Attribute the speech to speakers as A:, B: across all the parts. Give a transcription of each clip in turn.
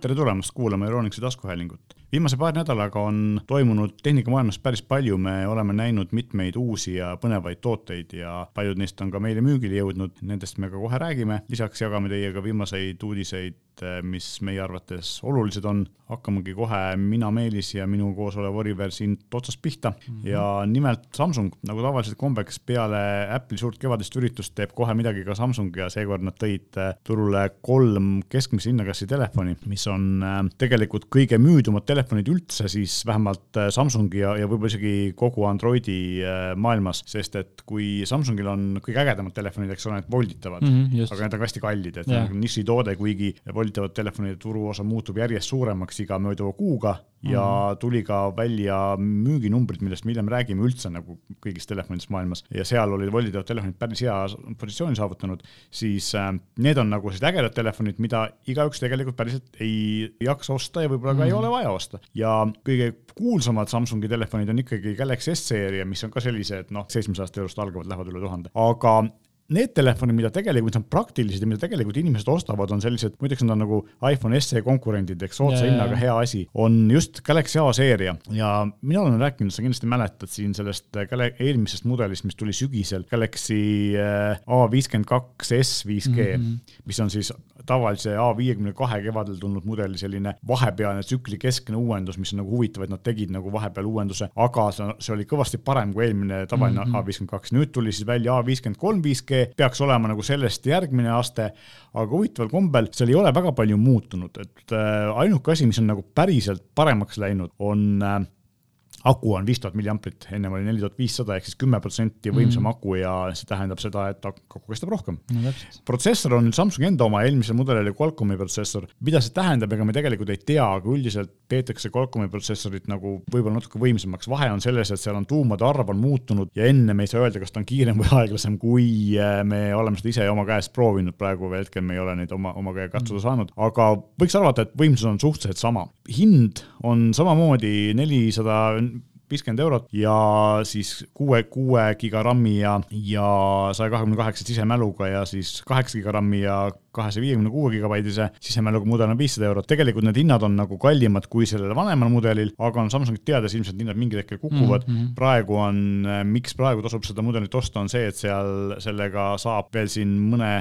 A: tere tulemast kuulama Euronixi taskuhäälingut. viimase paari nädalaga on toimunud tehnikamaailmas päris palju, me oleme näinud mitmeid uusi ja põnevaid tooteid ja paljud neist on ka meile müügile jõudnud, nendest me ka kohe räägime. lisaks jagame teiega viimaseid uudiseid, mis meie arvates olulised on. hakkamegi kohe mina, Meelis ja minu koos olev Oliver siin otsast pihta mm -hmm. ja nimelt Samsung, nagu tavaliselt kombeks peale Apple'i suurt kevadist üritust teeb kohe midagi ka Samsung ja seekord nad tõid turule kolm keskmise hinnaklassi telefoni, mis on tegelikult kõige müüdumad telefonid üldse siis vähemalt Samsungi ja, ja võib-olla isegi kogu Androidi maailmas, sest et kui Samsungil on kõige ägedamad telefonid, eks ole, need volditavad mm, -hmm, aga need on ka hästi kallid, et yeah. nišitoode, kuigi volditavad telefonide turuosa muutub järjest suuremaks iga mööduva kuuga ja mm. tuli ka välja müüginumbrid, millest me hiljem räägime üldse nagu kõigis telefonides maailmas ja seal olid volditavad telefonid päris hea positsiooni saavutanud, siis äh, need on nagu sellised ägedad telefonid, mida igaüks tegelikult päriselt ei jaksa osta ja võib-olla ka mm. ei ole vaja osta. ja kõige kuulsamad Samsungi telefonid on ikkagi Galaxy S-seeria, mis on ka sellised noh, seitsmesajast eurost algavad, lähevad üle tuhande, aga need telefonid, mida tegelikult on praktilised ja mida tegelikult inimesed ostavad, on sellised, muideks nad on nagu iPhone SE konkurendid, eks soodsa hinnaga hea asi, on just Galaxy A seeria. Ja mina olen rääkinud, sa kindlasti mäletad siin sellest äh, eelmisest mudelist, mis tuli sügisel, Galaxy äh, A52 S 5G mm, -hmm. mis on siis tavalise A52 kevadel tulnud mudeli selline vahepealne tsüklikeskne uuendus, mis on nagu huvitav, et nad tegid nagu vahepeal uuenduse, aga see oli kõvasti parem kui eelmine tavaline mm -hmm. A52, nüüd tuli siis välja A53 5G see peaks olema nagu sellest järgmine aste, aga huvitaval kombel seal ei ole väga palju muutunud, et äh, ainuke asi, mis on nagu päriselt paremaks läinud, on äh, aku on viis tuhat milliamprit, ennem oli neli tuhat viissada ehk siis kümme protsenti võimsam mm. aku ja see tähendab seda, et aku kestab rohkem no,. protsessor on Samsungi enda oma, eelmisel mudelil oli Qualcomm'i protsessor. mida see tähendab, ega me tegelikult ei tea, aga üldiselt peetakse Qualcomm'i protsessorit nagu võib-olla natuke võimsamaks. vahe on selles, et seal on tuumade arv on muutunud ja enne me ei saa öelda, kas ta on kiirem või aeglasem, kui äh, me oleme seda ise oma käest proovinud. praegu veel hetkel me ei ole neid oma, oma käe katsuda saanud, aga võiks arvata, et võimsus on suhteliselt sama. hind on samamoodi nelisada viiskümmend eurot ja siis kuue, kuue giga RAM-i ja, ja saja kahekümne kaheksa sisemäluga ja siis kaheksa giga RAM-i ja kahesaja viiekümne kuue gigabaidise sisemäluga mudel on viissada eurot. tegelikult need hinnad on nagu kallimad kui sellel vanemal mudelil, aga on Samsungit teades ilmselt hinnad mingil hetkel kukuvad mm. -hmm. praegu on, miks praegu tasub seda mudelit osta, on see, et seal sellega saab veel siin mõne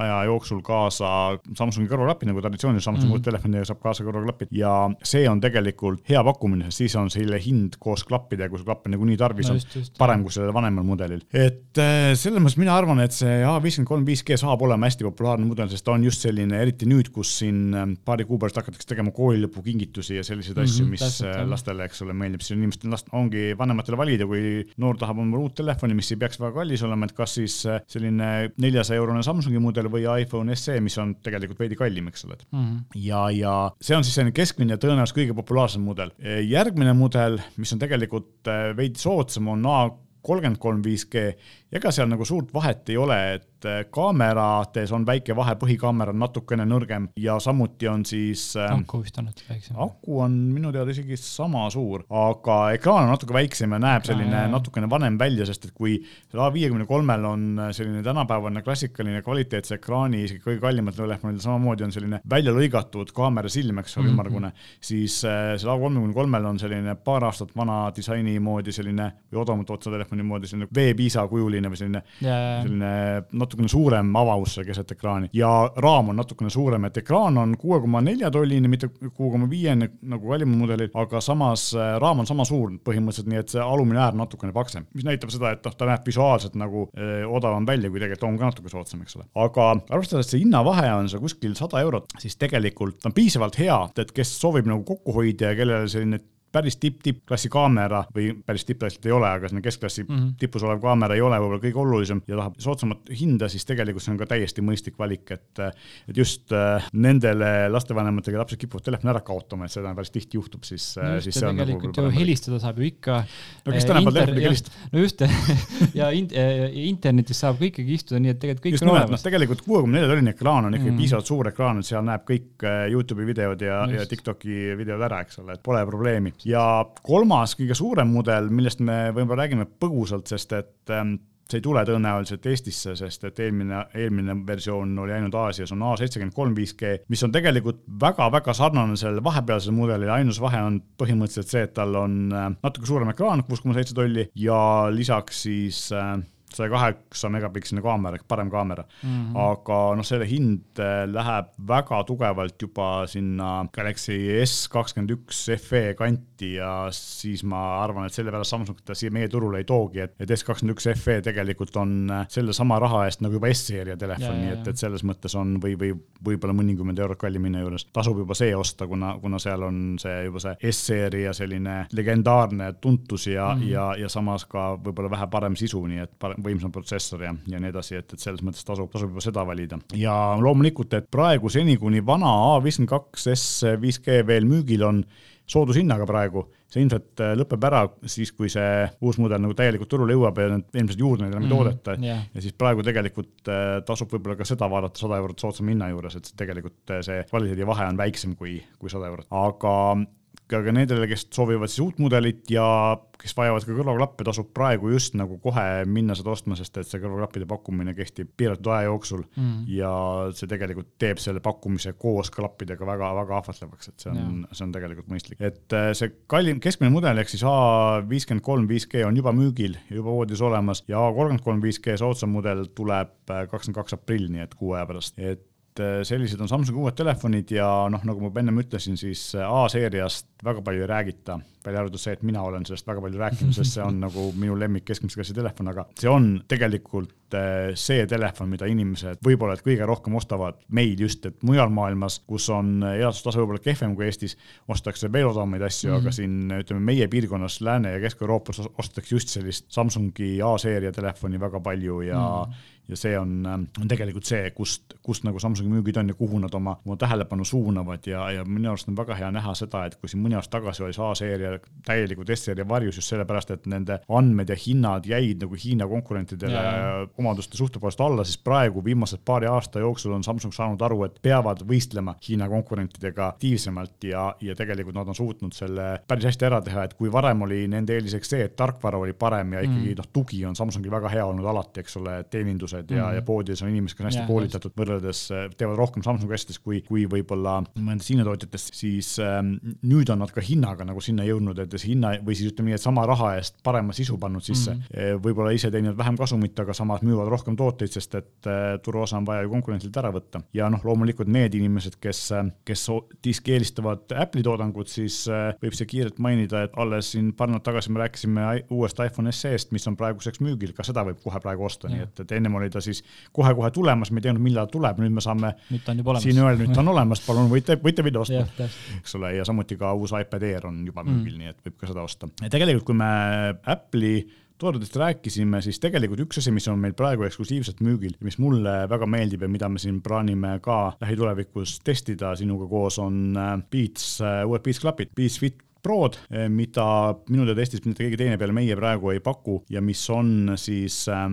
A: aja jooksul kaasa Samsungi kõrvaklapid, nagu traditsiooniliselt Samsungi mm -hmm. telefonidega saab kaasa kõrvaklapid ja see on tegelikult hea pakkumine, sest siis on selle hind koos klappidega, kui sul klappe nagunii tarvis no, just, on, parem kui sellel vanemal mudelil. et äh, selles mõttes mina arvan, et see A53 5G saab olema hästi populaarne mudel, sest ta on just selline, eriti nüüd, kus siin äh, paari kuu pärast hakatakse tegema koolilõpukingitusi ja selliseid mm -hmm, asju, mis täpselt, äh, lastele, eks ole, meeldib, siis on inimestel last, ongi vanematele valida, kui noor tahab omale uut telefoni, mis ei peaks väga kallis olema, et kas siis selline neljasaja eurone Samsungi mudel mudel või iPhone SE, mis on tegelikult veidi kallim, eks ole mm. -hmm. ja, ja see on siis selline keskmine, tõenäoliselt kõige populaarsem mudel. järgmine mudel, mis on tegelikult äh, veidi soodsam, on A kolmkümmend kolm 5G ega seal nagu suurt vahet ei ole, et äh, kaamerates on väike vahe, põhikaamera on natukene nõrgem ja samuti on siis
B: äh,. aku vist on natuke väiksem.
A: aku on minu teada isegi sama suur, aga ekraan on natuke väiksem ja näeb selline ja, natukene vanem välja, sest et kui A53-l on selline tänapäevane klassikaline kvaliteetse ekraani, isegi kõige kallimatel telefonidel samamoodi on selline välja lõigatud kaamerasilm, eks ole, ümmargune mm, -hmm. siis äh, seal A33-l on selline paar aastat vana disaini moodi selline või odavamat otsa telefoni moodi selline veepiisa kujuline selline või selline yeah., selline natukene suurem avavus seal keset ekraani ja raam on natukene suurem, et ekraan on kuue koma nelja tolline, mitte kuue koma viiene nagu kallimal mudelil, aga samas äh, raam on sama suur põhimõtteliselt, nii et see alumine äär natukene paksem, mis näitab seda, et noh, ta näeb visuaalselt nagu öö, äh, odavam välja, kui tegelikult on ka natuke soodsam, eks ole. aga arvestades, et see hinnavahe on seal kuskil sada eurot, siis tegelikult on piisavalt hea, et kes soovib nagu kokku hoida ja kellele selline päris tipp-tippklassi kaamera või päris tippklassilt ei ole, aga selline keskklassi mm -hmm. tipus olev kaamera ei ole võib-olla kõige olulisem ja tahab soodsamat hinda, siis tegelikult see on ka täiesti mõistlik valik, et, et just äh, nendele lastevanematega lapsed kipuvad telefoni ära kaotama, et seda päris tihti juhtub, siis
B: no,
A: siis
B: see on nagu ju helistada saab ju ikka.
A: no kes tänapäeval telefoniga helistab?
B: no just ja in, internetis saab ka ikkagi istuda, nii et tegelikult kõik
A: just on olemas. noh, tegelikult kuuekümne nelja tolline ekraan on ikkagi mm piisavalt suur ekraan, et seal näeb kõik äh, Youtube'i videod ja, ja TikToki videod ära, eks ole, et pole probleemi ja kolmas, kõige suurem mudel, millest me võib-olla räägime põgusalt, sest et ähm, see ei tule tõenäoliselt Eestisse, sest et eelmine, eelmine versioon oli ainult Aasias, on A seitsekümmend kolm 5G, mis on tegelikult väga-väga sarnane sellele vahepealsele mudelile, ainus vahe on põhimõtteliselt see, et tal on äh, natuke suurem ekraan, kuus koma seitse tolli ja lisaks siis äh, saja kaheksa megapiksline kaamera ehk parem kaamera mm. -hmm. aga noh, selle hind äh, läheb väga tugevalt juba sinna Galaxy S kakskümmend üks FE kanti ja siis ma arvan, et sellepärast Samsung ta siia meie turule ei toogi, et, et S kakskümmend üks FE tegelikult on äh, sellesama raha eest nagu juba S-seeria telefon, nii et, et selles mõttes on või, või võib-olla mõnikümmend eurot kallim hinna juures, tasub juba see osta, kuna, kuna seal on see juba see S-seeria selline legendaarne tuntus ja mm, -hmm. ja, ja samas ka võib-olla vähe parem sisu, nii et parem, võimsam protsessor ja, ja nii edasi, et, et selles mõttes tasub, tasub juba seda valida. ja loomulikult, et praegu seni, kuni vana A52S 5G veel müügil on, soodushinnaga praegu, see ilmselt äh, lõpeb ära siis, kui see uus mudel nagu täielikult turule jõuab ja need ilmselt juurde neid enam ei mm, toodeta. yeah.. ja siis praegu tegelikult äh, tasub võib-olla ka seda vaadata sada eurot soodsama hinna juures, et tegelikult äh, see kvaliteedivahe on väiksem kui, kui sada eurot, aga ka nendele, kes soovivad siis uut mudelit ja kes vajavad ka kõrvaklappe, tasub praegu just nagu kohe minna seda ostma, sest et see kõrvaklappide pakkumine kehtib piiratud aja jooksul mm. ja see tegelikult teeb selle pakkumise koos klappidega väga-väga ahvatlevaks, et see on, see on tegelikult mõistlik. et äh, see kallim, keskmine mudel ehk siis A viiskümmend kolm 5G on juba müügil, juba voodis olemas ja A kolmkümmend kolm 5G soodsam mudel tuleb äh, kakskümmend kaks aprill, nii et kuu aja pärast, et Äh, sellised on Samsungi uued telefonid ja noh, nagu ma ennem ütlesin, siis äh, A-seeriast väga palju ei räägita, välja arvatud see, et mina olen sellest väga palju rääkinud, sest see on nagu minu lemmik keskmise klassi telefon, aga see on tegelikult äh, see telefon, mida inimesed võib-olla et kõige rohkem ostavad meil just, et mujal maailmas, kus on elatustase võib-olla kehvem kui Eestis, ostetakse veel odavamaid asju mm, -hmm. aga mhm. siin ütleme, meie piirkonnas Lääne- ja Kesk-Euroopas ostetakse just sellist Samsungi A-seeria telefoni väga palju ja mm -hmm ja see on, on tegelikult see, kust, kust nagu Samsungi müügid on ja kuhu nad oma, oma tähelepanu suunavad ja, ja minu arust on väga hea näha seda, et kui siin mõni aasta tagasi oli see A-seeria täielikult S-seeria varjus just sellepärast, et nende andmed ja hinnad jäid nagu Hiina konkurentidele ja. omaduste suhte poolest alla, siis praegu viimase paari aasta jooksul on Samsung saanud aru, et peavad võistlema Hiina konkurentidega aktiivsemalt ja, ja tegelikult nad on suutnud selle päris hästi ära teha, et kui varem oli nende eeliseks see, et tarkvara oli parem ja ikkagi mm. noh, tugi on Samsungil väga hea olnud alati, eks ole, teenindus teenused ja mm, ja poodides on inimesed, kes on hästi yeah, koolitatud, võrreldes teevad rohkem Samsungi asjadest kui, kui võib-olla mõnedest Hiina tootjatest, siis ähm, nüüd on nad ka hinnaga nagu sinna jõudnud, et see hinna või siis ütleme nii, et sama raha eest parema sisu pannud sisse mm. -hmm. võib-olla ise teenivad vähem kasumit, aga samas müüvad rohkem tooteid, sest et turuosa on vaja ju konkurentsilt ära võtta. ja noh, loomulikult need inimesed, kes, kes diski eelistavad Apple'i toodangut, siis võib see kiirelt mainida, et alles siin paar nädalat tagasi me rääkisime uuest iPhone SE-st, mis on praeguseks müügil, ka seda võib kohe praegu osta, nii et, et ennem oli ta siis kohe-kohe tulemas, me ei teadnud, millal tuleb, nüüd me saame siin öelda, nüüd ta on olemas, palun võite, võite video osta, eks ole, ja samuti ka uus iPad Air on juba müügil mm., nii et võib ka seda osta. tegelikult, kui me Apple'i toodetest rääkisime, siis tegelikult üks asi, mis on meil praegu eksklusiivselt müügil mis mulle väga meeldib ja mida me siin plaanime ka lähitulevikus testida sinuga koos, on äh, Beats, äh, uued Beats klapid, Beats Fit Prod, äh, mida minu teada Eestis mitte keegi teine peale meie praegu ei paku ja mis on siis äh,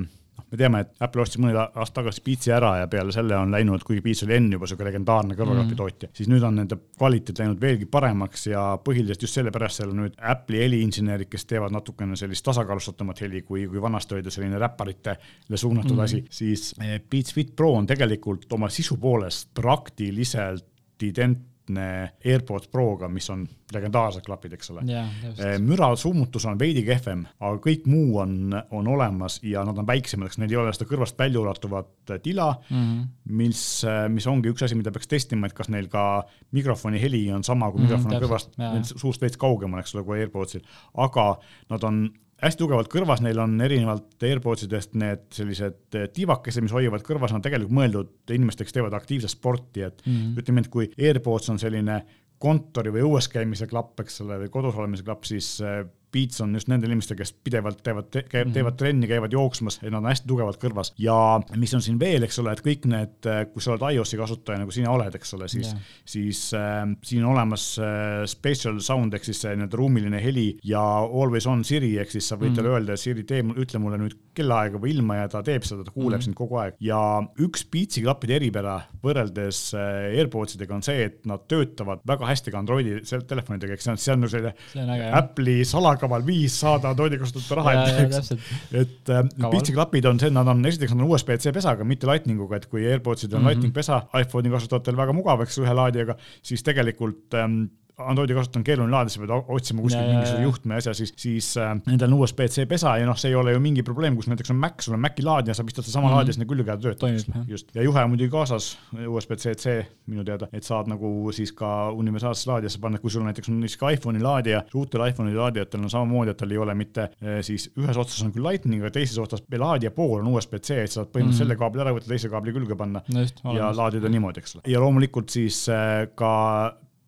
A: me teame, et Apple ostis mõned aastad tagasi Beatsi ära ja peale selle on läinud, kuigi Beats oli enne juba sihuke legendaarne kõrvaklapi mm. siis nüüd on nende kvaliteet läinud veelgi paremaks ja põhiliselt just sellepärast seal on nüüd Apple'i heliinsenerid, kes teevad natukene sellist tasakaalustatumat heli, kui, kui vanasti oli ta selline räpparitele suunatud mm. asi, siis eh, Beats Fit Pro on tegelikult oma sisu poolest praktiliselt ident-, identne AirPods Proga, mis on legendaarsed klapid, eks ole. Eh, müra summutus on veidi kehvem, aga kõik muu on, on olemas ja nad on väiksemad, eks neil ei ole seda kõrvast välja ulatuvat tila mm, -hmm. mis, mis ongi üks asi, mida peaks testima, et kas neil ka mikrofoni heli on sama, kui mm -hmm, mikrofon on kõrvast, suust veits kaugemal, eks ole, kui AirPodsil, aga nad on hästi tugevalt kõrvas, neil on erinevalt AirPodsidest need sellised eh, tiivakesed, mis hoiavad kõrvas, nad tegelikult mõeldud inimesteks, teevad aktiivset sporti, et mm -hmm. ütleme, et kui AirPods on selline kontori või õues käimise klapp, eks ole, või kodus olemise klapp, siis eh, Beats on just nendel inimestel, kes pidevalt teevad te,, mhm. teevad trenni, käivad jooksmas ja nad on hästi tugevalt kõrvas. ja mis on siin veel, eks ole, et kõik need, kui sa oled iOS-i kasutaja, nagu sina oled, eks ole, siis yeah., siis äh, siin on olemas äh, spatial sound ehk siis see nii-öelda ruumiline heli ja always on Siri ehk siis sa võid mm -hmm. talle öelda, et Siri, tee, ütle mulle nüüd kellaaega või ilma ja ta teeb seda, ta kuuleb mm -hmm. sind kogu aeg. ja üks Beatsi klappide eripära võrreldes äh, AirPodsidega on see, et nad töötavad väga hästi ka Androidi telefonidega, eks see on, see on nagu selline Apple'i sala salakaval viis saada toidikasutajate raha
B: ja, ja
A: ette, eks.
B: täpselt,
A: et äh,
B: Kaval.
A: Beatsi klapid on see, nad on esiteks nad on USB-C pesaga, mitte Lightninguga, et kui AirPodsid on mm. -hmm. Lightning pesa iPhone'i kasutajatel väga mugav, eks ühe laadijaga, siis tegelikult ähm, Androidi kasutajal on keeruline laadida, sa pead otsima kuskilt mingisuguse juhtme asja, siis, siis äh, nendel on USB-C pesa ja noh, see ei ole ju mingi probleem, kus näiteks on Mac, sul on Maci laadija, sa pistad sedasama mm. -hmm. laadija sinna külge ja töötab just. ja juhe on muidugi kaasas, USB-C-C minu teada, et saad nagu siis ka universaalsesse laadijasse panna, kui sul näiteks on ka iPhone'i laadija, uutel iPhone'i laadijatel on samamoodi, et tal ei ole mitte eh, siis ühes otsas on küll Lightning, aga teises otsas laadija pool on USB-C, et sa saad põhimõtteliselt mm. -hmm. selle kaabli ära võtta, teise kaabli külge panna
B: no just,
A: ja laadida niimoodi, eks ole. ja loomulikult siis äh, ka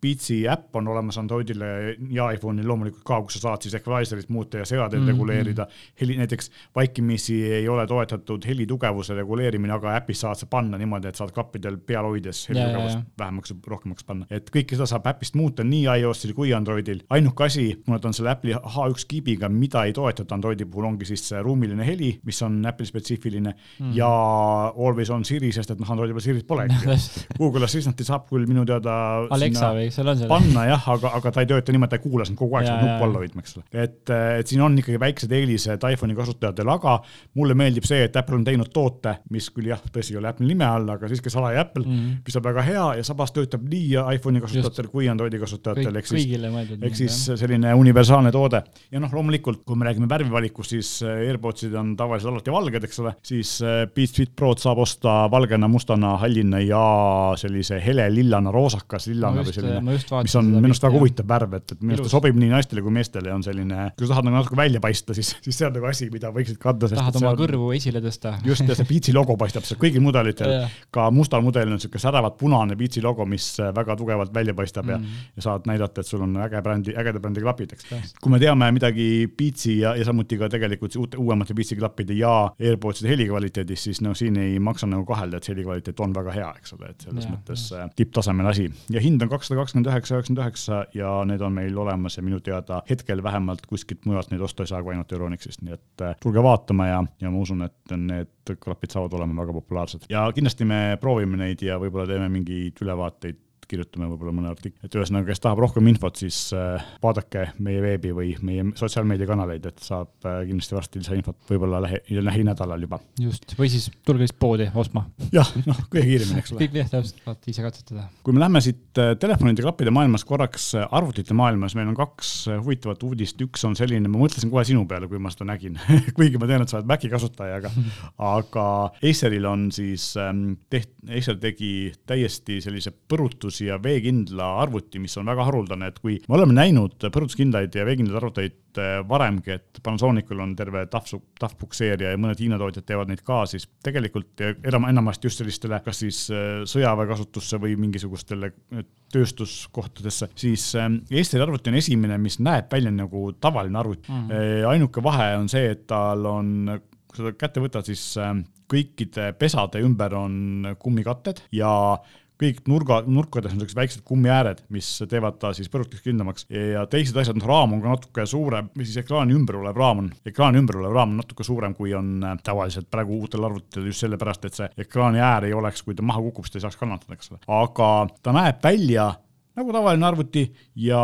A: Beatsi äpp on olemas Androidile ja iPhone'il loomulikult ka, kus sa saad siis equalizer'it muuta ja segadeid mm. -hmm. reguleerida. heli, näiteks vaikimisi ei ole toetatud heli tugevuse reguleerimine, aga äpis saad sa panna niimoodi, et saad klappidel peal hoides heli
B: Ja, ja,
A: tugevust
B: ja.
A: vähemaks või rohkemaks panna. et kõike seda saab äpist muuta nii iOS-il kui Androidil. ainuke asi, kuna ta on selle Apple'i H1 kiibiga, mida ei toetata Androidi puhul, ongi siis see ruumiline heli, mis on Apple'i spetsiifiline mm -hmm. ja Always on Siri, sest et noh, Androidi peal Siri't polegi. Google Assistanti saab küll minu teada
B: Alexa või, seal on seal.
A: panna jah, aga, aga ta ei tööta niimoodi, ta ei kuula sind kogu aeg, sa pead nuppu alla hoidma, eks ole. et, et siin on ikkagi väiksed eelised iPhone'i kasutajatel, aga mulle meeldib see, et Apple on teinud toote, mis küll jah, tõsi, ei ole Apple'i nime all, aga siiski salaja Apple mm. -hmm. mis on väga hea ja samas töötab nii iPhone'i kasutajatel kui Androidi kasutajatel, ehk siis ehk siis selline universaalne toode ja noh, loomulikult, kui me räägime värvivalikust, siis äh, AirPodsid on tavaliselt alati valged, eks ole, siis äh, Beats Fit Prod saab osta valgena, mustana, hallina ja sellise hele lillana, roosakas lillana
B: Ma
A: või selline mis on minu arust väga huvitav värv, et, et minu arust ta sobib nii naistele kui meestele ja on selline, kui sa tahad nagu natuke välja paista, siis, siis see on nagu asi, mida võiksid kanda.
B: tahad oma kõrvu esile tõsta.
A: just, ja see Beatsi logo paistab seal kõigil mudelitel ka mustal mudelil on siuke säravat punane Beatsi logo, mis äh, väga tugevalt välja paistab mm. ja, ja saad näidata, et sul on äge brändi, ägeda brändi klapid, eks. kui me teame midagi Beatsi ja, ja samuti ka tegelikult uute, uuemate Beatsi klappide ja AirPodside helikvaliteedist, siis no siin ei maksa nagu kahelda, et see helikvaliteet on väga hea, eks ole, et selles
B: Jaa,
A: mõttes äh, tipptasemel asi ja hind on kakssada kakskümmend üheksa, üheksakümmend üheksa ja need on meil olemas ja minu teada hetkel vähemalt kuskilt mujalt neid osta ei saa kui ainult Euronixist, nii et äh, tulge vaatama ja, ja ma usun, et need klapid saavad olema väga populaarsed. Ja kindlasti me proovime neid ja võib-olla teeme mingeid ülevaateid kirjutame võib-olla mõne artikli, et ühesõnaga, kes tahab rohkem infot, siis äh, vaadake meie veebi või meie sotsiaalmeediakanaleid, et saab äh, kindlasti varsti lisainfot võib-olla lähi, lähinädalal juba.
B: just, või siis tulge lihtsalt poodi ostma.
A: jah, noh, kõige kiiremini, eks ole.
B: kõik jah, täpselt, saate ise katsetada.
A: kui me lähme siit äh, telefonide klappide maailmas korraks arvutite maailmas, meil on kaks huvitavat uudist, üks on selline, ma mõtlesin kohe sinu peale, kui ma seda nägin, kuigi ma tean, et sa oled Maci kasutaja, aga, aga Aceril on siis ähm, teht-, Acer tegi täiesti sellise põrutus ja veekindla arvuti, mis on väga haruldane, et kui me oleme näinud põrutuskindlaid ja veekindlaid arvuteid äh, varemgi, et Panasonicul on terve tahv, tahvpukseerija ja mõned Hiina tootjad teevad neid ka, siis tegelikult enam, enamasti just sellistele, kas siis äh, sõjaväekasutusse või mingisugustele äh, tööstuskohtadesse, siis Eesti arvuti on esimene, mis näeb välja nagu tavaline arvuti mm. -hmm. ainuke vahe on see, et tal on, kui sa ta kätte võtad, siis kõikide pesade ümber on kummikatted ja kõik nurga, nurkades on sellised väiksed kummiääred, mis teevad ta siis põrutaks kindlamaks ja teised asjad, noh raam on ka natuke suurem või siis ekraani ümber olev raam on, ekraani ümber olev raam on natuke suurem, kui on äh, tavaliselt praegu uutel arvutitel just sellepärast, et see ekraani äär ei oleks, kui ta maha kukub, siis ta ei saaks kannatada, eks ole. aga ta näeb välja nagu tavaline arvuti ja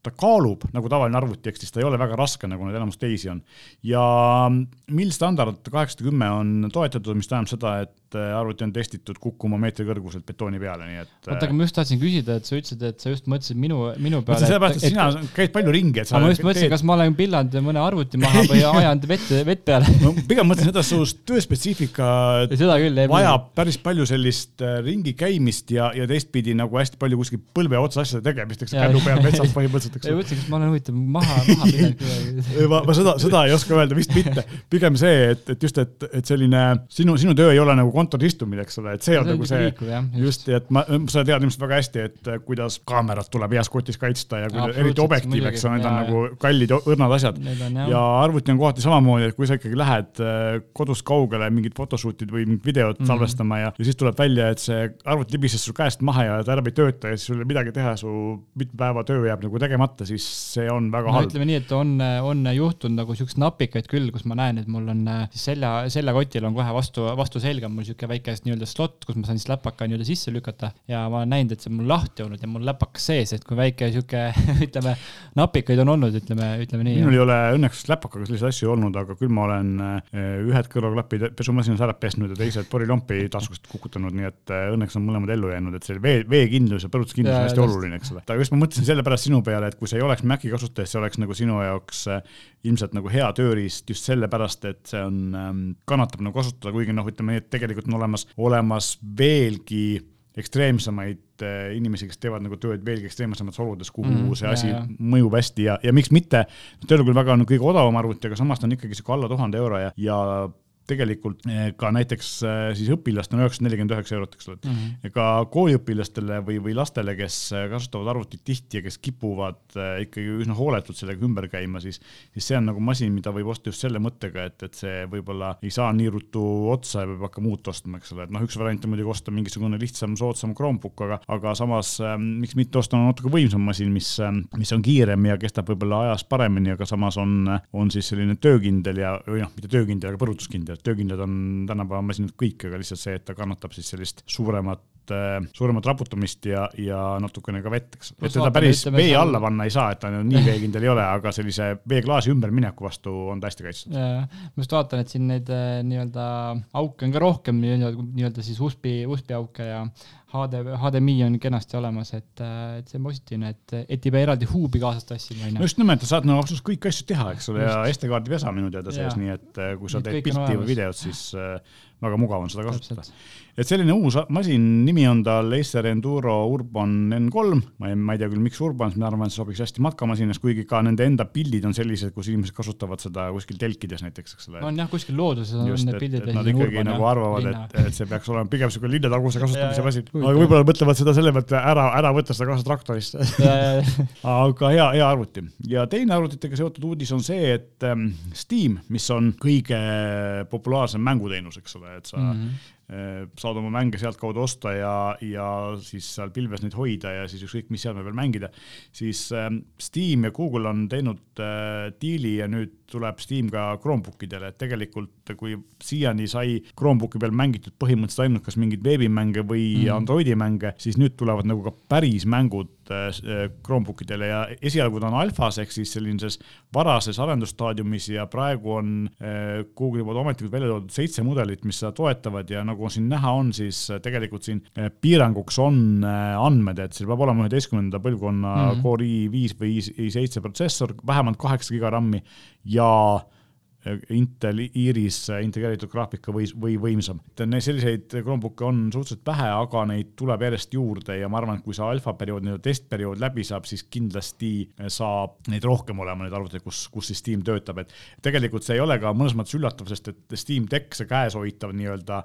A: ta kaalub nagu tavaline arvuti, ehk siis ta ei ole väga raske, nagu need enamus teisi on. ja mill standard kaheksasada kümme on toetatud, mis tähendab seda, et äh, arvuti on testitud kukkuma meetri kõrguselt betooni peale, nii et.
B: oota, aga ma just tahtsin küsida, et sa ütlesid, et sa just mõtlesid minu, minu
A: ma
B: peale.
A: sellepärast, et sina käid palju ringi, et sa
B: ma just mõtlesin, kas ma olen pillanud mõne arvuti maha või ajanud vett, vett peale.
A: ma pigem mõtlen seda, et su tööspetsiifika vajab päris palju sellist äh, ringi käimist ja, ja teistpidi nagu hästi palju kuskil põlve otsas asjade tegemist, eks kännu peal metsas põhimõtteliselt, eks ole.
B: mõtlesin, kas ma olen huvitav maha, maha pidanud kuidagi.
A: ma, ma seda, seda ei oska öelda, vist mitte. pigem see, et, et just, et, et selline sinu, sinu töö ei ole nagu kontoris istumine, eks ole, et see on nagu see
B: just.
A: just, et ma, sa tead ilmselt väga hästi, et äh, kuidas kaamerat tuleb heas kotis kaitsta ja kuidas, eriti objektiiv, eks ole, need on nagu kallid õrnad asjad. Ja arvuti on kohati samamoodi, et kui sa ikkagi lähed äh, kodust kaugele mingit photoshoot'id või mingit videot mm. -hmm. salvestama ja, ja siis tuleb välja, et see arvuti libises sul käest maha ja ta enam ei tööta ja siis sul ei ole midagi teha, su mitme päeva töö jääb nagu tegemata, siis see on väga
B: no
A: halb.
B: ütleme nii, et on, on juhtunud nagu siukseid napikaid küll, kus ma näen, et mul on äh, selja, seljakotil on kohe vastu, vastu selga mul sihuke väike nii-öelda slot, kus ma saan siis läpaka nii-öelda sisse lükata ja ma olen näinud, et see on mul lahti olnud ja mul läpakas sees, et kui väike sihuke ütleme, napikaid on olnud, ütleme, ütleme nii.
A: minul ei ole õnneks läpakaga selliseid asju olnud, aga küll ma olen ühed kõrvaklapid pesumasinas ära pesnud ja teised porilompi taskust kukutanud, nii et õnneks on mõlemad ellu jäänud, et see vee, veekindlus ja põrutuskindlus on hästi oluline, eks ole. aga just ma mõtlesin sellepärast sinu peale, et kui sa ei oleks Maci kasutaja, siis see oleks nagu sinu jaoks ilmselt nagu hea tööriist just sellepärast, et see on, ähm, kannatab nagu kasutada, kuigi noh, ütleme nii, et tegelikult on olemas, olemas veelgi ekstreemsemaid äh, inimesi, kes teevad nagu tööd veelgi ekstreemsemates oludes, kuhu mm, see asi jah, mõjub hästi ja, ja miks mitte. Teil on küll väga no, kõige odavam arvuti, aga samas ta on ikkagi sihuke alla tuhande euro ja, ja tegelikult eh, ka näiteks eh, siis õpilastel on üheksasada nelikümmend üheksa eurot, eks ole mm. -hmm. ka kooliõpilastele või, või lastele, kes eh, kasutavad arvutit tihti ja kes kipuvad ikkagi üsna hooletult sellega ümber käima, siis, siis see on nagu masin, mida võib osta just selle mõttega, et, et see võib-olla ei saa nii ruttu otsa ja peab hakkama uut ostma, eks ole, et noh, üks variant on muidugi osta mingisugune lihtsam, soodsam Chromebook, aga, aga samas miks mitte osta natuke võimsam masin, mis, mis on kiirem ja kestab võib-olla ajas paremini, aga samas on, on siis selline töökindel ja, või noh, mitte töökindel, aga põrutuskindel et töökindlad on tänapäeva masinad kõik, aga lihtsalt see, et ta kannatab siis sellist suuremat äh, suuremat raputamist ja, ja natukene ka vett, eks. et teda päris vee seal... alla panna ei saa, et ta nii veekindel ei ole, aga sellise veeklaasi ümbermineku vastu on ta hästi kaitstud.
B: ma just vaatan, et siin neid äh, nii-öelda auke on ka rohkem, nii-öelda, siis USB, USB auke ja HD, HDMI on kenasti olemas, et, äh, et see on positiivne, et, et ei pea eraldi huubi kaasas tassima,
A: onju. no just nimelt, sa saad no absoluutselt kõiki asju teha, eks ole, ja SD-kaardi pesa minu teada sees, nii et kui sa teed pilti või videot, siis väga mugav on seda kasutada. et selline uus masin, nimi on tal Acer Enduro Urban N3, ma ei, ma ei tea küll, miks Urban, ma arvan, et see sobiks hästi matkamasinas, kuigi ka nende enda pildid on sellised, kus inimesed kasutavad seda kuskil telkides näiteks, eks ole.
B: on jah, kuskil looduses on
A: Just, need pildid. Nad ikkagi urban, nagu arvavad, et, et see peaks olema pigem niisugune linnataguse kasutamise masin, aga võib-olla mõtlevad seda selle pealt ära, ära võtta seda kaasa traktorist aga hea, hea arvuti. ja teine arvutitega seotud uudis on see, et ähm, Steam, mis on kõige populaarsem mänguteenus, eks ole, et sa mm -hmm. Saad oma mänge sealtkaudu osta ja, ja siis seal pilves neid hoida ja siis ükskõik mis seadme peal mängida, siis Steam ja Google on teinud diili ja nüüd tuleb Steam ka Chromebook idele, et tegelikult kui siiani sai Chromebooki peal mängitud põhimõtteliselt ainult kas mingeid veebimänge või mm -hmm. Androidi mänge, siis nüüd tulevad nagu ka päris mängud äh, Chromebook idele ja esialgu ta on alfas ehk siis sellises varases arendusstaadiumis ja praegu on Google'i poolt ametlikult välja toodud seitse mudelit, mis seda toetavad ja nagu siin näha on, siis äh, tegelikult siin äh, piiranguks on äh, andmed, et seal peab olema üheteistkümnenda põlvkonna mm -hmm. Core i5 või i7 protsessor, vähemalt kaheksa giga RAM-i ja Intel Iris integreeritud graafika või, või võimsam. selliseid Chromebook'e on suhteliselt vähe, aga neid tuleb järjest juurde ja ma arvan, et kui see alfa periood, nii-öelda testperiood läbi saab, siis kindlasti saab neid rohkem olema, neid arvuteid, kus, kus siis Steam töötab, et tegelikult see ei ole ka mõnes mõttes üllatav, sest et Steam Deck, see käeshoitav nii-öelda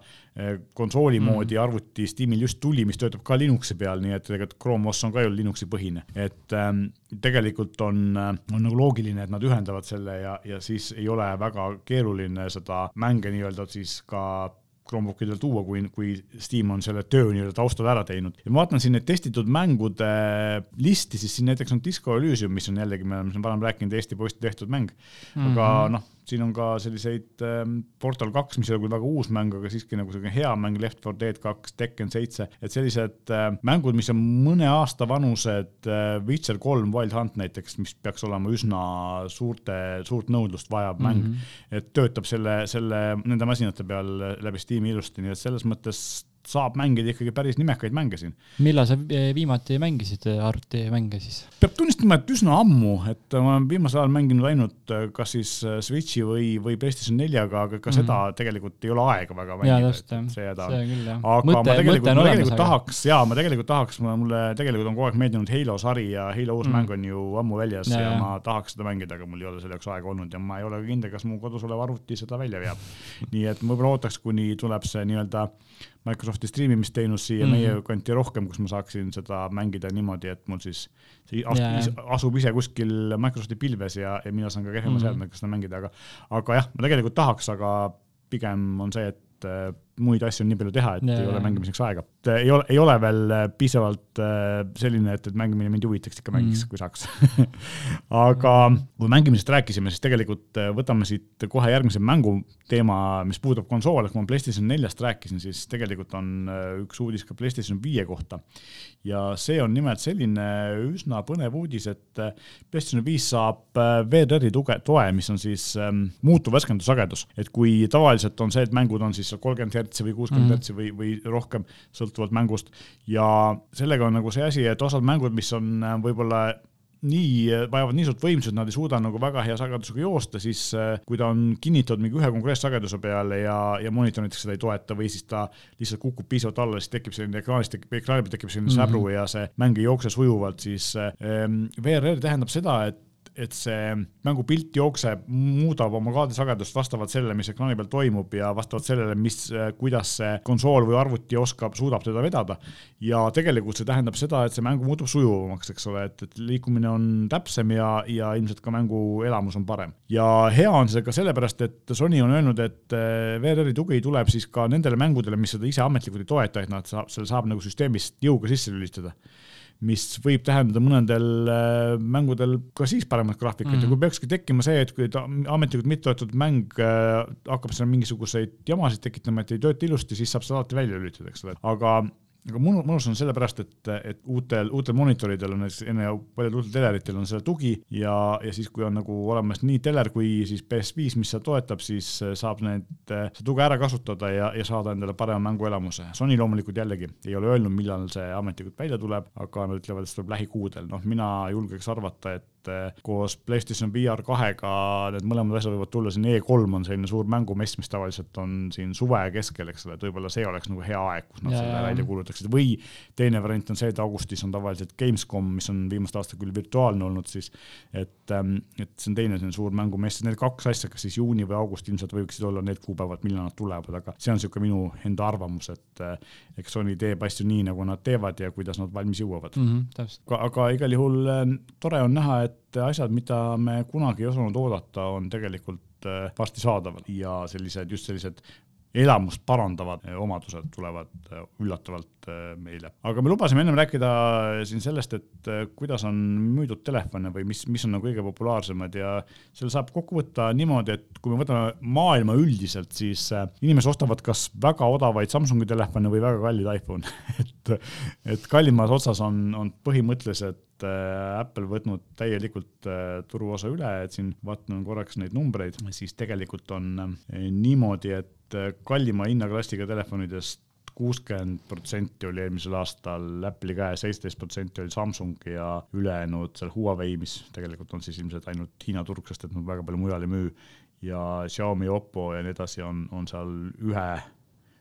A: konsooli mm. moodi arvuti Steamil just tuli, mis töötab ka Linuxi peal, nii et tegelikult Chrome OS on ka ju Linuxi põhine, et ähm, tegelikult on, on nagu loogiline, et nad ühendavad selle ja, ja siis ei ole väga keeruline seda mänge nii-öelda siis ka Chromebookidel tuua, kui, kui Steam on selle töö nii-öelda taustal ära teinud. ja ma vaatan siin neid testitud mängude listi, siis siin näiteks on Disco Elysium, mis on jällegi, me oleme siin varem rääkinud, Eesti poiste tehtud mäng mm. -hmm. aga noh, siin on ka selliseid ähm, Portal kaks, mis ei ole küll väga uus mäng, aga siiski nagu selline hea mäng, Left 4 Dead kaks, Tekken seitse, et sellised äh, mängud, mis on mõne aasta vanused äh,, Witcher kolm, Wild Hunt näiteks, mis peaks olema üsna suurte, suurt nõudlust vajav mäng mm, -hmm. et töötab selle, selle, nende masinate peal läbi Steam'i ilusti, nii et selles mõttes saab mängida ikkagi päris nimekaid mänge siin.
B: millal sa viimati mängisid arvutimänge siis?
A: peab tunnistama, et üsna ammu, et ma olen viimasel ajal mänginud ainult äh, kas siis Switchi või, või PlayStation neljaga, aga ka mm -hmm. seda tegelikult ei ole aega väga mängida. see häda aga mõte, ma tegelikult, ma tegelikult tahaks, jaa, ma tegelikult tahaks, mulle tegelikult on kogu aeg meeldinud Halo sari ja Halo uus mm -hmm. mäng on ju ammu väljas ja, ja, ja ma tahaks seda mängida, aga mul ei ole selle jaoks aega olnud ja ma ei ole ka kindel, kas mu kodus olev arvuti seda välja veab. nii et ma võib-olla ootaks, kuni tuleb see nii-öelda Microsofti striimimisteenus siia mm -hmm. meie kanti rohkem, kus ma saaksin seda mängida niimoodi, et mul siis see yeah. asub ise kuskil Microsofti pilves ja, ja mina saan ka kehvema mm -hmm. seadmega seda mängida, aga aga jah, ma tegelikult tahaks, aga pigem on see, et muid asju on nii palju teha, et
B: Ja,
A: ei ole mängimiseks aega. ei ole, ei ole veel äh, piisavalt äh, selline, et, et mängimine mind huvitaks, ikka mängiks
B: Mm.
A: kui saaks aga kui mängimisest rääkisime, siis tegelikult äh, võtame siit kohe järgmise mängu teema, mis puudutab konsoole, kui ma PlayStation neljast rääkisin, siis tegelikult on äh, üks uudis ka PlayStation viie kohta. ja see on nimelt selline üsna põnev uudis, et äh, PlayStation viis saab äh, VRR-i tuge, toe, mis on siis ähm, muutuv värskendussagedus, et kui tavaliselt on see, et mängud on siis seal kolmkümmend hertsi või kuuskümmend
B: Mhm.
A: hertsi või, või rohkem, sõltuvalt mängust. ja sellega on nagu see asi, et osad mängud, mis on äh, võib-olla nii, vajavad nii suurt võimsust, nad ei suuda nagu väga hea sagedusega joosta, siis äh, kui ta on kinnitatud mingi ühe konkreetse sageduse peale ja, ja monitor näiteks seda ei toeta või siis ta lihtsalt kukub piisavalt alla, siis tekib selline ekraanis tekib, ekraani peal tekib selline mm. -hmm. säbru ja see mäng ei jookse sujuvalt, siis ähm, VRR tähendab seda, et et see mängupilt jookseb, muudab oma kaadrisagedust vastavalt sellele, mis ekraani peal toimub ja vastavalt sellele, mis, kuidas see konsool või arvuti oskab, suudab teda vedada. ja tegelikult see tähendab seda, et see mäng muutub sujuvamaks, eks ole, et, et liikumine on täpsem ja, ja ilmselt ka mängu elamus on parem. ja hea on see ka sellepärast, et Sony on öelnud, et eh, VRR-i tugi tuleb siis ka nendele mängudele, mis seda ise ametlikult ei toeta, et nad saab, selle saab nagu süsteemist jõuga sisse lülitada mis võib tähendada mõnedel äh, mängudel ka siis paremat graafikat mm -hmm. ja kui peakski tekkima see, et kui ta ametlikult mitte toetatud mäng äh, hakkab seal mingisuguseid jamasid tekitama, et ei tööta ilusti, siis saab seda alati välja lülitada, eks ole, aga aga mõnus, mõnus on sellepärast, et, et uutel, uutel monitoridel on näiteks enne paljudel uutel teleritel on selle tugi ja, ja siis, kui on nagu olemas nii teler kui siis PS5, mis seda toetab, siis saab need, seda tuge ära kasutada ja, ja saada endale parema mänguelamuse. Sony loomulikult jällegi ei ole öelnud, millal see ametlikult välja tuleb, aga nad ütlevad, et see tuleb lähikuudel. noh, mina julgeks arvata, et koos PlayStation VR kahega need mõlemad asjad võivad tulla, siin E3 on selline suur mängumess, mis tavaliselt on siin suve keskel, eks ole, et võib-olla see oleks nagu hea aeg, kus nad
B: Ja,
A: selle
B: ja.
A: välja kuulutaksid või teine variant on see, et augustis on tavaliselt Gamescom, mis on viimastel aastatel küll virtuaalne olnud siis, et, et see on teine selline suur mängumess, need kaks asja, kas siis juuni või august ilmselt võiksid olla need kuupäevad, millal nad tulevad, aga see on niisugune minu enda arvamus, et eh, eks Sony teeb asju nii, nagu nad teevad ja kuidas nad valmis jõuavad
B: mm. -hmm, täpselt.
A: aga, igal juhul eh, tore on näha, et asjad, mida me kunagi ei osanud oodata, on tegelikult eh, varsti saadaval. Ja sellised, just sellised elamust parandavad eh, omadused tulevad eh, üllatavalt meile. aga me lubasime ennem rääkida siin sellest, et kuidas on müüdud telefone või mis, mis on nagu kõige populaarsemad. Ja selle saab kokku võtta niimoodi, et kui me võtame maailma üldiselt, siis inimesed ostavad kas väga odavaid Samsungi telefone või väga kalleid iPhone. Et, et kallimas otsas on, on põhimõtteliselt äh, Apple võtnud täielikult äh, turuosa üle, et siin vaatan korraks neid numbreid, siis tegelikult on äh, niimoodi, et äh, kallima hinnaklassiga telefonidest kuuskümmend protsenti oli eelmisel aastal Apple'i käes, seitseteist protsenti oli Samsung ja ülejäänud seal Huawei, mis tegelikult on siis ilmselt ainult Hiina turg, sest et nad väga palju mujal ei müü. ja Xiaomi, Oppo ja nii edasi on, on seal ühe,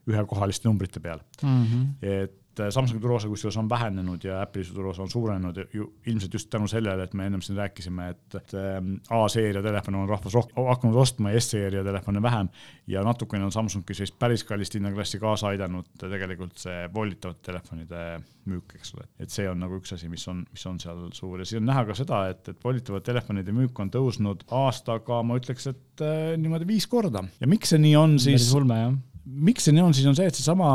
A: ühekohaliste numbrite peal
B: Mm -hmm.
A: et äh, Samsungi turuosa kusjuures on vähenenud ja Apple'i turuosa on suurenenud ju ilmselt just tänu sellele, et me ennem siin rääkisime, et, et ähm, A-seeria telefone on rahvas rohkem hakanud ostma ja S-seeria telefone vähem ja natukene on Samsungi sellist päris kallist hinnaklassi kaasa aidanud tegelikult see voolitavate telefonide müük, eks ole, et see on nagu üks asi, mis on, mis on seal suur. Ja siin on näha ka seda, et, et voolitavate telefonide müük on tõusnud aastaga, ma ütleks, et äh, niimoodi viis korda. Ja miks see nii on, siis miks see nii on, siis on see, et seesama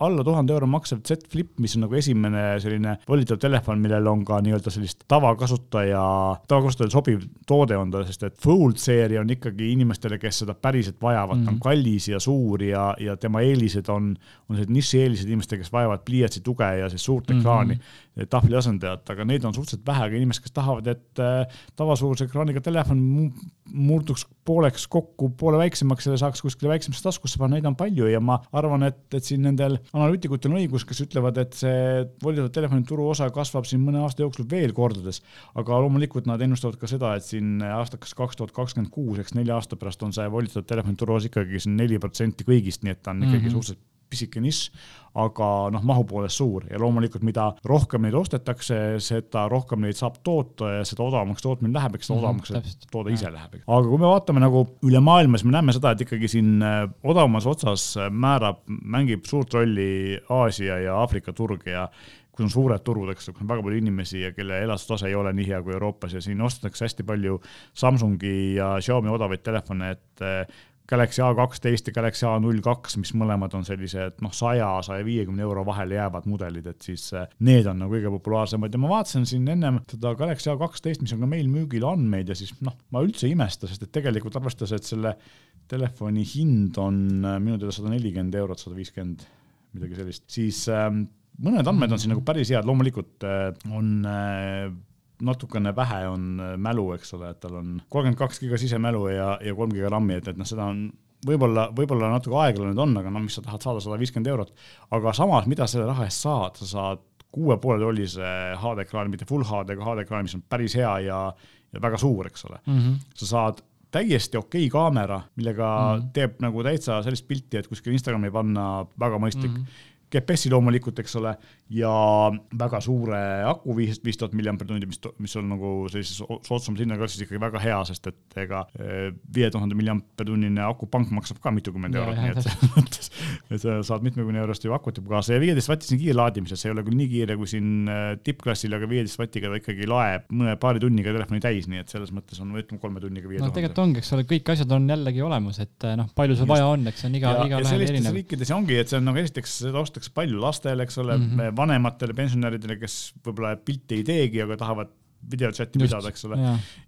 A: alla tuhande euro maksev Z Flip, mis on nagu esimene selline volitav telefon, millel on ka nii-öelda sellist tavakasutaja, tavakasutajale sobiv toode on ta, sest et Fold seeria on ikkagi inimestele, kes seda päriselt vajavad mm., ta on
B: Mhm.
A: kallis ja suur ja, ja tema eelised on, on sellised nišieelised inimestele, kes vajavad pliiatsi tuge ja siis suurt
B: Mhm.
A: ekraani mm., tahvli asendajat, aga neid on suhteliselt vähe, aga inimesed, kes tahavad, et äh, tavasuuruse ekraaniga telefon mu- murduks pooleks kokku, poole väiksemaks, selle saaks kuskile väiksemasse taskusse panna, neid on palju ja ma arvan, et, et siin nendel analüütikutel on õigus, kes ütlevad, et see volitatud telefoni turuosa kasvab siin mõne aasta jooksul veel kordades. aga loomulikult nad ennustavad ka seda, et siin aastaks kaks tuhat kakskümmend kuus, eks nelja aasta pärast on see volitatud telefoni turuosa ikkagi siin neli protsenti kõigist, nii et ta on ikkagi mm. -hmm. suhteliselt pisike nišš, aga noh, mahu poolest suur ja loomulikult, mida rohkem neid ostetakse, seda rohkem neid saab toota ja seda odavamaks tootmine läheb, eks seda
B: Mhm,
A: odavamaks see
B: täpselt.
A: toode ise läheb. aga kui me vaatame nagu üle maailma, siis me näeme seda, et ikkagi siin äh, odavamas otsas äh, määrab, mängib suurt rolli Aasia ja Aafrika turg ja kus on suured turud, eks, kus on väga palju inimesi ja kelle elatustase ei ole nii hea kui Euroopas ja siin ostetakse hästi palju Samsungi ja Xiaomi odavaid telefone, et äh, Galaxy A kaksteist ja Galaxy A null kaks, mis mõlemad on sellised noh, saja, saja viiekümne euro vahele jäävad mudelid, et siis äh, need on nagu kõige populaarsemad ja ma vaatasin siin ennem seda Galaxy A kaksteist, mis on ka meil müügil andmeid ja siis noh, ma üldse ei imesta, sest et tegelikult arvestades, et selle telefoni hind on äh, minu teada sada nelikümmend eurot, sada viiskümmend, midagi sellist, siis äh, mõned andmed on siin nagu päris head, loomulikult äh, on natukene vähe on äh, mälu, eks ole, et tal on kolmkümmend kaks giga sisemälu ja, ja kolm giga RAM-i, et, et noh, seda on võib-olla, võib-olla natuke aeglane on, aga no mis sa tahad saada, sada viiskümmend eurot. aga samas, mida selle raha eest saad, sa saad kuue poole tollise HD-ekraani, mitte full HD, aga HD-ekraani, mis on päris hea ja, ja väga suur, eks ole mm. -hmm. sa saad täiesti okei okay kaamera, millega mm -hmm. teeb nagu täitsa sellist pilti, et kuskil Instagrami panna väga mõistlik mm. -hmm GPS-i loomulikult, eks ole, ja väga suure aku, viis, viis tuhat milliampertundi, mis, mis on nagu sellises soodsamas hinnaklassis ikkagi väga hea, sest et ega eh, viie tuhande milliampertunnine akupank maksab ka mitukümmend eurot, nii et selles mõttes, et sa saad mitmekümne eurost ju akut juba kaasa ja viieteist vattisin kiirlaadimises, see ei ole küll nii kiire kui siin eh, tippklassil, aga viieteist vatiga ta ikkagi laeb mõne paari tunniga telefoni täis, nii et selles mõttes on, ütleme kolme tunniga viie
B: tuhande. no tegelikult ongi, eks ole, kõik asjad on jällegi olemas, et eh, noh, palju sul vaja on, eks see on iga, iga
A: lehel erinev. riikides ongi, et see on nagu esiteks seda ostetakse palju lastele, eks ole mm, -hmm vanematele pensionäridele, kes võib-olla pilti ei teegi, aga tahavad videochati pidada, eks ole,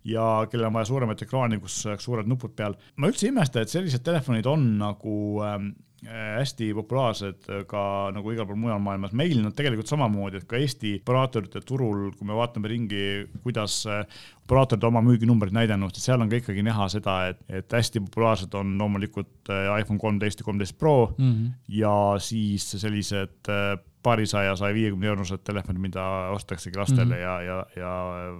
A: ja kellel on vaja suuremat ekraani, kus oleks suured nupud peal. ma üldse ei imesta, et sellised telefonid on nagu ähm, äh, hästi populaarsed ka nagu igal pool mujal maailmas. meil on tegelikult samamoodi, et ka Eesti operaatorite turul, kui me vaatame ringi, kuidas äh, operaatorid oma müüginumbreid näidanud, seal on ka ikkagi näha seda, et, et hästi populaarsed on loomulikult äh, iPhone kolmteist ja kolmteist Pro mm -hmm. ja siis sellised paarisaja, saja viiekümne eurosed telefonid, mida ostaksegi lastele mm -hmm. ja, ja, ja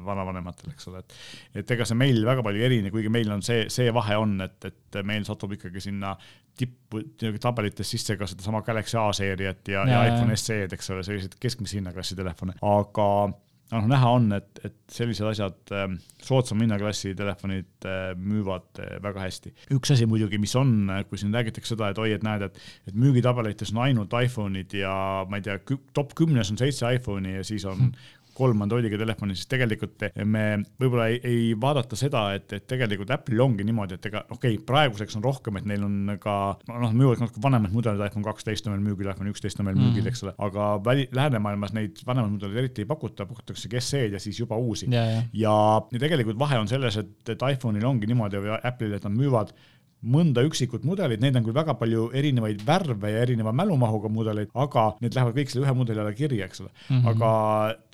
A: vanavanematele, eks ole, et. et ega see meil väga palju ei erine, kuigi meil on see, see vahe on, et, et meil satub ikkagi sinna tippu tabelites sisse ka sedasama Galaxy A seeriat ja, ja, ja iPhone SE-d, eks ole, selliseid keskmise hinnaklassi telefone, aga noh, näha on, et, et sellised asjad äh,, soodsama hinnaklassi telefonid äh, müüvad äh, väga hästi. üks asi muidugi, mis on, äh, kui siin räägitakse seda, et oi, et näed, et, et müügitabelites on ainult iPhone'id ja ma ei tea, top kümnes on seitse iPhone'i ja siis on hmm kolm Androidiga telefoni, siis tegelikult me võib-olla ei, ei vaadata seda, et, et tegelikult Apple'il ongi niimoodi, et ega okei okay,, praeguseks on rohkem, et neil on ka noh, müüvad natuke vanemad mudelid, iPhone kaksteist on veel müügil, iPhone üksteist on veel müügil mm., eks ole, aga väli, läänemaailmas neid vanemaid mudeleid eriti ei pakuta, pakutakse SE-d ja siis juba uusi. Yeah. ja, ja tegelikult vahe on selles, et, et iPhone'il ongi niimoodi või Apple'il, et nad müüvad mõnda üksikut mudelit, neid on küll väga palju erinevaid värve ja erineva mälumahuga mudeleid, aga need lähevad kõik selle ühe mudeli alla kirja, eks ole mm. -hmm. aga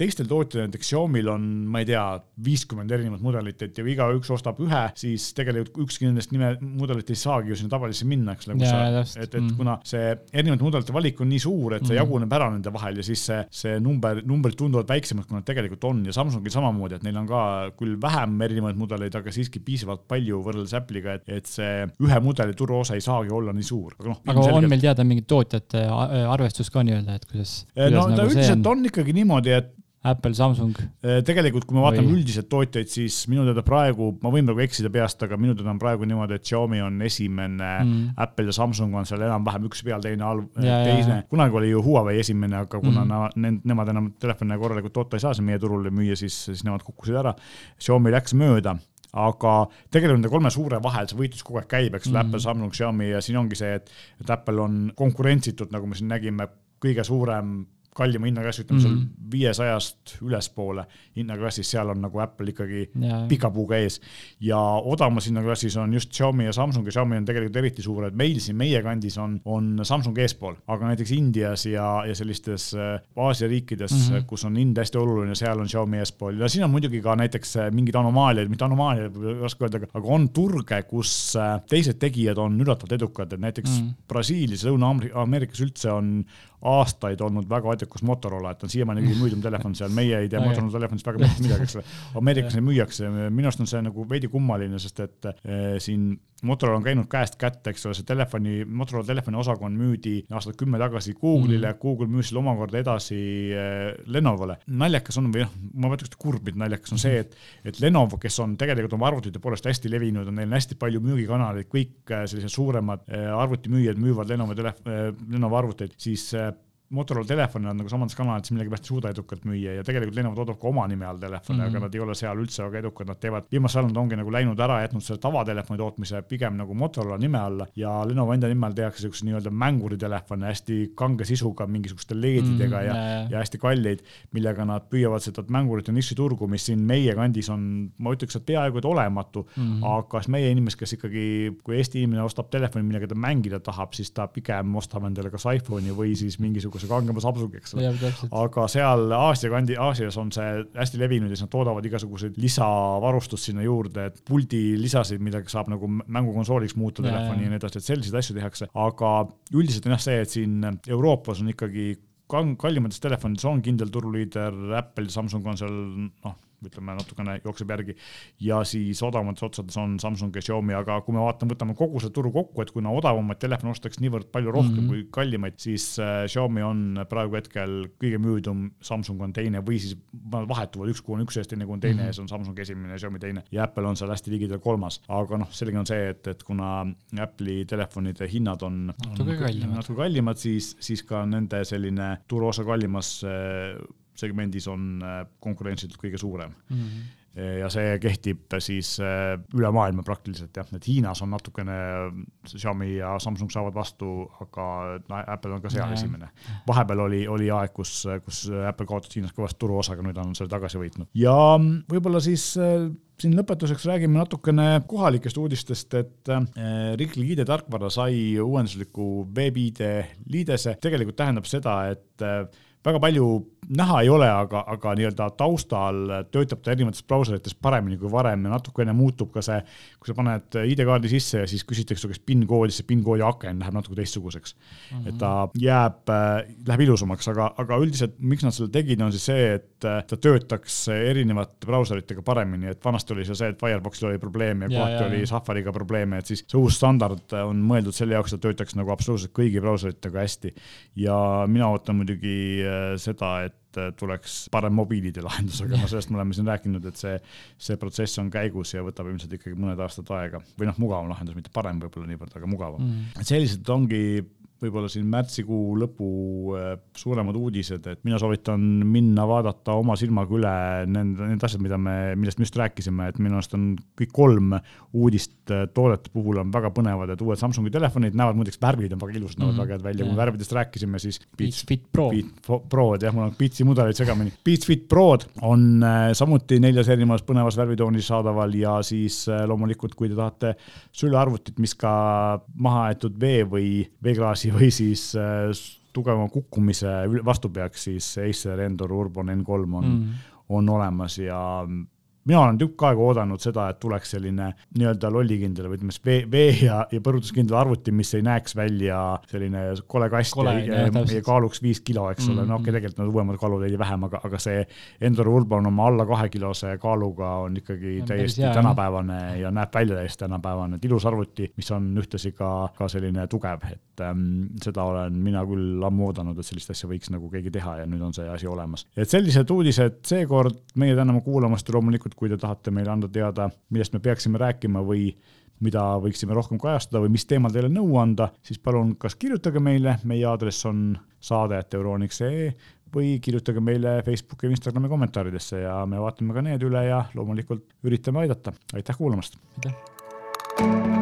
A: teistel tootjatel, näiteks Xiaomi'l on, ma ei tea, viiskümmend erinevat mudelit, et ja igaüks ostab ühe, siis tegelikult ükski nendest nime, mudelit ei saagi ju sinna tabalisse minna, eks ole, et, et mm -hmm. kuna see erinevate mudelite valik on nii suur, et see mm -hmm. jaguneb ära nende vahel ja siis see, see number, numbrid tunduvad väiksemad, kui nad tegelikult on ja Samsungil samamoodi, et neil on ka küll vähem erinevaid mudeleid, aga siiski piisavalt palju võrreldes Apple'iga, et, et see ühe mudeli turuosa ei saagi olla nii suur.
B: aga, no, aga selgelt... on meil teada mingit tootjate arvestus ka nii-öelda, et kuidas,
A: kuidas? no nagu ta üldiselt on? on ikkagi niimoodi, et
B: Apple, Samsung?
A: tegelikult, kui me vaatame Või... üldiselt tootjaid, siis minu teada praegu, ma võin praegu eksida peast, aga minu teada on praegu niimoodi, et Xiaomi on esimene mm., Apple ja Samsung on seal enam-vähem üks peal, teine all, teine. kunagi oli ju Huawei esimene, aga kuna mm. na, nemad enam telefone korralikult toota ei saa siin meie turul müüa, siis, siis nemad kukkusid ära. Xiaomi läks mööda aga tegelikult nende kolme suure vahel see võitlus kogu aeg käib, eks ole mm -hmm., Apple, Samsung, Xiaomi ja siin ongi see, et, et Apple on konkurentsitult, nagu me siin nägime, kõige suurem kallima hinnaklass, ütleme seal mhm. viiesajast ülespoole hinnaklassis, seal on nagu Apple ikkagi ja, pika puuga ees. ja odavamas hinnaklassis on just Xiaomi ja Samsung ja Xiaomi on tegelikult eriti suured, meil siin meie kandis on, on Samsung eespool, aga näiteks Indias ja, ja sellistes äh, Aasia riikides mm, -hmm. kus on hind hästi oluline, seal on Xiaomi eespool ja siin on muidugi ka näiteks äh, mingid anomaaliad, mitte anomaaliad, ei oska öelda, aga on turge, kus äh, teised tegijad on üllatavalt edukad, et näiteks mm -hmm. Brasiilias, Lõuna-Ameerikas üldse on aastaid olnud väga edukas Motorola, et on siiamaani kõige müüdum telefon seal, meie ei tea Motorola telefonist väga mitte midagi, eks ole. Ameerikas neid müüakse, minu arust on see nagu veidi kummaline, sest et eh, siin Motorola on käinud käest kätte, eks ole, see telefoni, Motorola telefoni osakond müüdi aastat kümme tagasi Google'ile mm. Google müüs selle omakorda edasi eh, Lenovole. naljakas on või noh, ma mõtleks, et kurb, mitte naljakas on see, et, et Lenovo, kes on tegelikult oma arvutite poolest hästi levinud, on neil hästi palju müügikanaleid, kõik eh, sellised suuremad arvutimüüjad müüvad Lenovo telef-, Lenovo arvuteid, siis Motorola telefoni nad nagu samades kanalites millegipärast ei suuda edukalt müüa ja tegelikult Lenovo toodab ka oma nime all telefone mm, -hmm. aga nad ei ole seal üldse väga edukad, nad teevad, viimasel ajal nad ongi nagu läinud ära, jätnud selle tavatelefoni tootmise pigem nagu Motorola nime alla ja Lenovo enda nime all tehakse siukseid nii-öelda mänguritelefone hästi kange sisuga, mingisuguste LED-idega mm, -hmm. ja, ja hästi kalleid, millega nad püüavad seda mängurite nišiturgu, mis siin meie kandis on, ma ütleks, et peaaegu et olematu mm, -hmm. aga siis meie inimesed, kes ikkagi, kui Eesti inimene ostab telefoni, millega ta mängida tahab, siis ta pigem ostab endale kas iPhone'i või siis mingisuguse kangema Samsungi, eks ole. aga seal Aasia kandi, Aasias on see hästi levinud ja siis nad toodavad igasuguseid lisavarustust sinna juurde, et puldi lisasid, millega saab nagu mängukonsooliks muuta telefoni ja nii edasi, et selliseid asju tehakse, aga üldiselt on jah see, et siin Euroopas on ikkagi kallimates telefonides on kindel turuliider, Apple, Samsung on seal noh, ütleme natukene jookseb järgi. ja siis odavamates otsades on Samsung ja Xiaomi, aga kui me vaatame, võtame kogu selle turu kokku, et kuna odavamaid telefone ostetakse niivõrd palju rohkem mm -hmm. kui kallimaid, siis äh, Xiaomi on praegu hetkel kõige müüdum, Samsung on teine või siis vahetuvad, üks kuu on üks ees, teine kuu on teine mm -hmm. ees, on Samsung esimene ja Xiaomi teine ja Apple on seal hästi ligidal kolmas. aga noh, selge on see, et, et kuna Apple'i telefonide hinnad on
B: kallimad,
A: natuke kallimad, siis, siis ka nende selline turuosa kallimas äh, segmendis on äh, konkurentsiliselt kõige suurem mm. -hmm ja see kehtib siis äh, üle maailma praktiliselt jah, et Hiinas on natukene, Xiaomi ja Samsung saavad vastu, aga Apple on ka seal ja. esimene. vahepeal oli, oli aeg, kus, kus Apple kaotas Hiinas kõvasti turuosa, aga nüüd on selle tagasi võitnud ja võib-olla siis siin lõpetuseks räägime natukene kohalikest uudistest, et riiklik ID-tarkvara sai uuendusliku veebi-ID liidese, tegelikult tähendab seda, et väga palju näha ei ole, aga, aga nii-öelda taustal töötab ta erinevates brauserites paremini kui varem ja natukene muutub ka see, kui sa paned ID-kaardi sisse ja siis küsitakse su käest PIN koodi, siis PIN koodi aken läheb natuke teistsuguseks mm. -hmm. et ta jääb äh,, läheb ilusamaks, aga, aga üldiselt, miks nad selle tegid, on siis see, et äh, ta töötaks erinevate brauseritega paremini, et vanasti oli seal see, et Fireboxil oli probleeme ja, ja kohati oli Safariga probleeme, et siis see uus standard on mõeldud selle jaoks, et töötaks nagu absoluutselt kõigi brauseritega hästi. ja mina ootan muidugi äh, seda, et tuleks parem mobiilide lahendus, aga noh, sellest me oleme siin rääkinud, et see, see protsess on käigus ja võtab ilmselt ikkagi mõned aastad aega. või noh, mugavam lahendus, mitte parem võib-olla niivõrd, aga mugavam. Mm.. et sellised ongi võib-olla siin märtsikuu lõpu äh, suuremad uudised, et mina soovitan minna vaadata oma silmaga üle need, need asjad, mida me, millest me just rääkisime, et minu arust on kõik kolm uudist äh, toodete puhul on väga põnevad, et uued Samsungi telefonid näevad, muideks värvid on väga ilusad, näevad mm -hmm. väga head välja, kui me värvidest rääkisime, siis
B: Beats Fit Pro.
A: Beat Prod jah, mul on Beatsi mudeleid segamini. Beats Fit Prod on äh, samuti neljas erinevas põnevas värvitoonis saadaval ja siis loomulikult, kui te tahate sülearvutit, mis ka maha aetud vee või veeklaasi või siis äh, tugevama kukkumise vastu peaks, siis Acer Endor Urban N3 on mm., on olemas ja mina olen tükk aega oodanud seda, et tuleks selline nii-öelda lollikindel või ütleme siis vee, vee ja, ja põrutuskindel arvuti, mis ei näeks välja selline kole kast kole, ja, ja, ja kaaluks viis kilo, eks ole. Mm -hmm., no okei okay,, tegelikult need uuemad kaalud veidi vähem, aga, aga see Endor Urban oma alla kahekilose kaaluga on ikkagi ja, täiesti hea, tänapäevane ja näeb välja täiesti tänapäevane, et ilus arvuti, mis on ühtlasi ka, ka selline tugev, et ähm, seda olen mina küll ammu oodanud, et sellist asja võiks nagu keegi teha ja nüüd on see asi olemas. et sellised uudised seekord, meie täname kuulamast ja loomulikult et kui te tahate meile anda teada, millest me peaksime rääkima või mida võiksime rohkem kajastada või mis teemal teile nõu anda, siis palun kas kirjutage meile, meie aadress on saade.euroniks.ee või kirjutage meile Facebooki või Instagrami kommentaaridesse ja me vaatame ka need üle ja loomulikult üritame aidata. aitäh kuulamast!
B: aitäh!